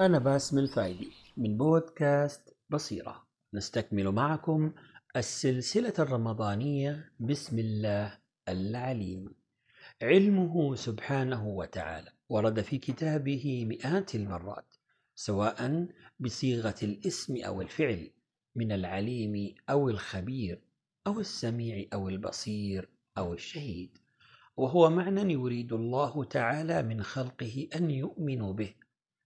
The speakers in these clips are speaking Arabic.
أنا باسم الفايدي من بودكاست بصيرة. نستكمل معكم السلسلة الرمضانية بسم الله العليم. علمه سبحانه وتعالى. ورد في كتابه مئات المرات سواء بصيغة الاسم أو الفعل من العليم أو الخبير أو السميع أو البصير أو الشهيد. وهو معنى يريد الله تعالى من خلقه أن يؤمنوا به.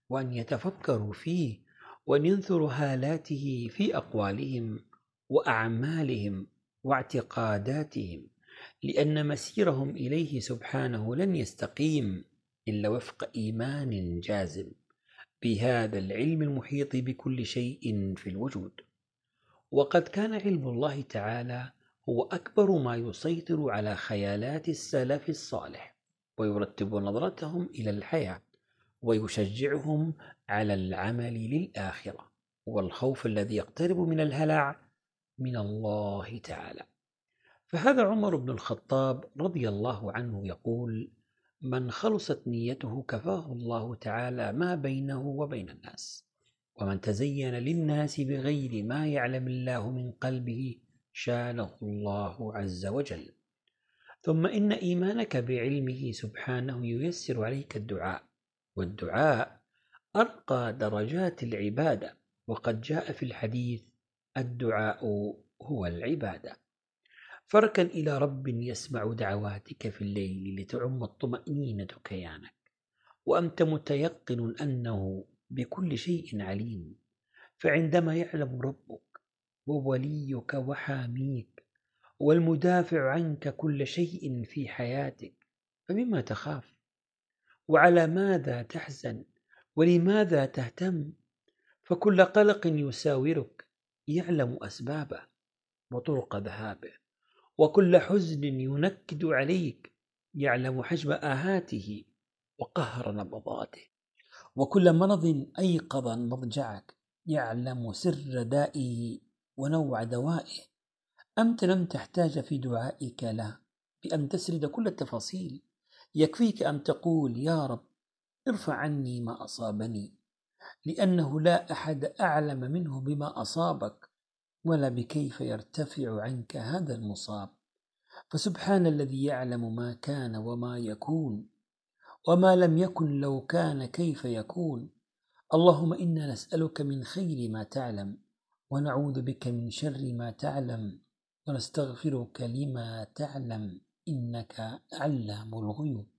وأن يتفكروا فيه وأن ينثروا هالاته في أقوالهم وأعمالهم واعتقاداتهم لأن مسيرهم إليه سبحانه لن يستقيم إلا وفق إيمان جازم بهذا العلم المحيط بكل شيء في الوجود. وقد كان علم الله تعالى هو أكبر ما يسيطر على خيالات السلف الصالح ويرتب نظرتهم إلى الحياة. ويشجعهم على العمل للآخرة والخوف الذي يقترب من الهلع من الله تعالى. فهذا عمر بن الخطاب رضي الله عنه يقول من خلصت نيته كفاه الله تعالى ما بينه وبين الناس ومن تزين للناس بغير ما يعلم الله من قلبه شانه الله عز وجل. ثم إن إيمانك بعلمه سبحانه ييسر عليك الدعاء والدعاء أرقى درجات العبادة وقد جاء في الحديث الدعاء هو العبادة. فركن إلى رب يسمع دعواتك في الليل لتعم الطمأنينة كيانك وأنت متيقن أنه بكل شيء عليم. فعندما يعلم ربك ووليك وحاميك والمدافع عنك كل شيء في حياتك فمما تخاف وعلى ماذا تحزن؟ ولماذا تهتم؟ فكل قلق يساورك يعلم أسبابه وطرق ذهابه وكل حزن ينكد عليك يعلم حجم آهاته وقهر نبضاته. وكل مرض أيقظ مضجعك يعلم سر دائه ونوع دوائه. أنت لم تحتاج في دعائك له بأن تسرد كل التفاصيل. يكفيك أن تقول يا رب ارفع عني ما أصابني لأنه لا أحد أعلم منه بما أصابك ولا بكيف يرتفع عنك هذا المصاب. فسبحان الذي يعلم ما كان وما يكون وما لم يكن لو كان كيف يكون. اللهم إنا نسألك من خير ما تعلم ونعوذ بك من شر ما تعلم ونستغفرك لما تعلم. إنك علام الغيوب.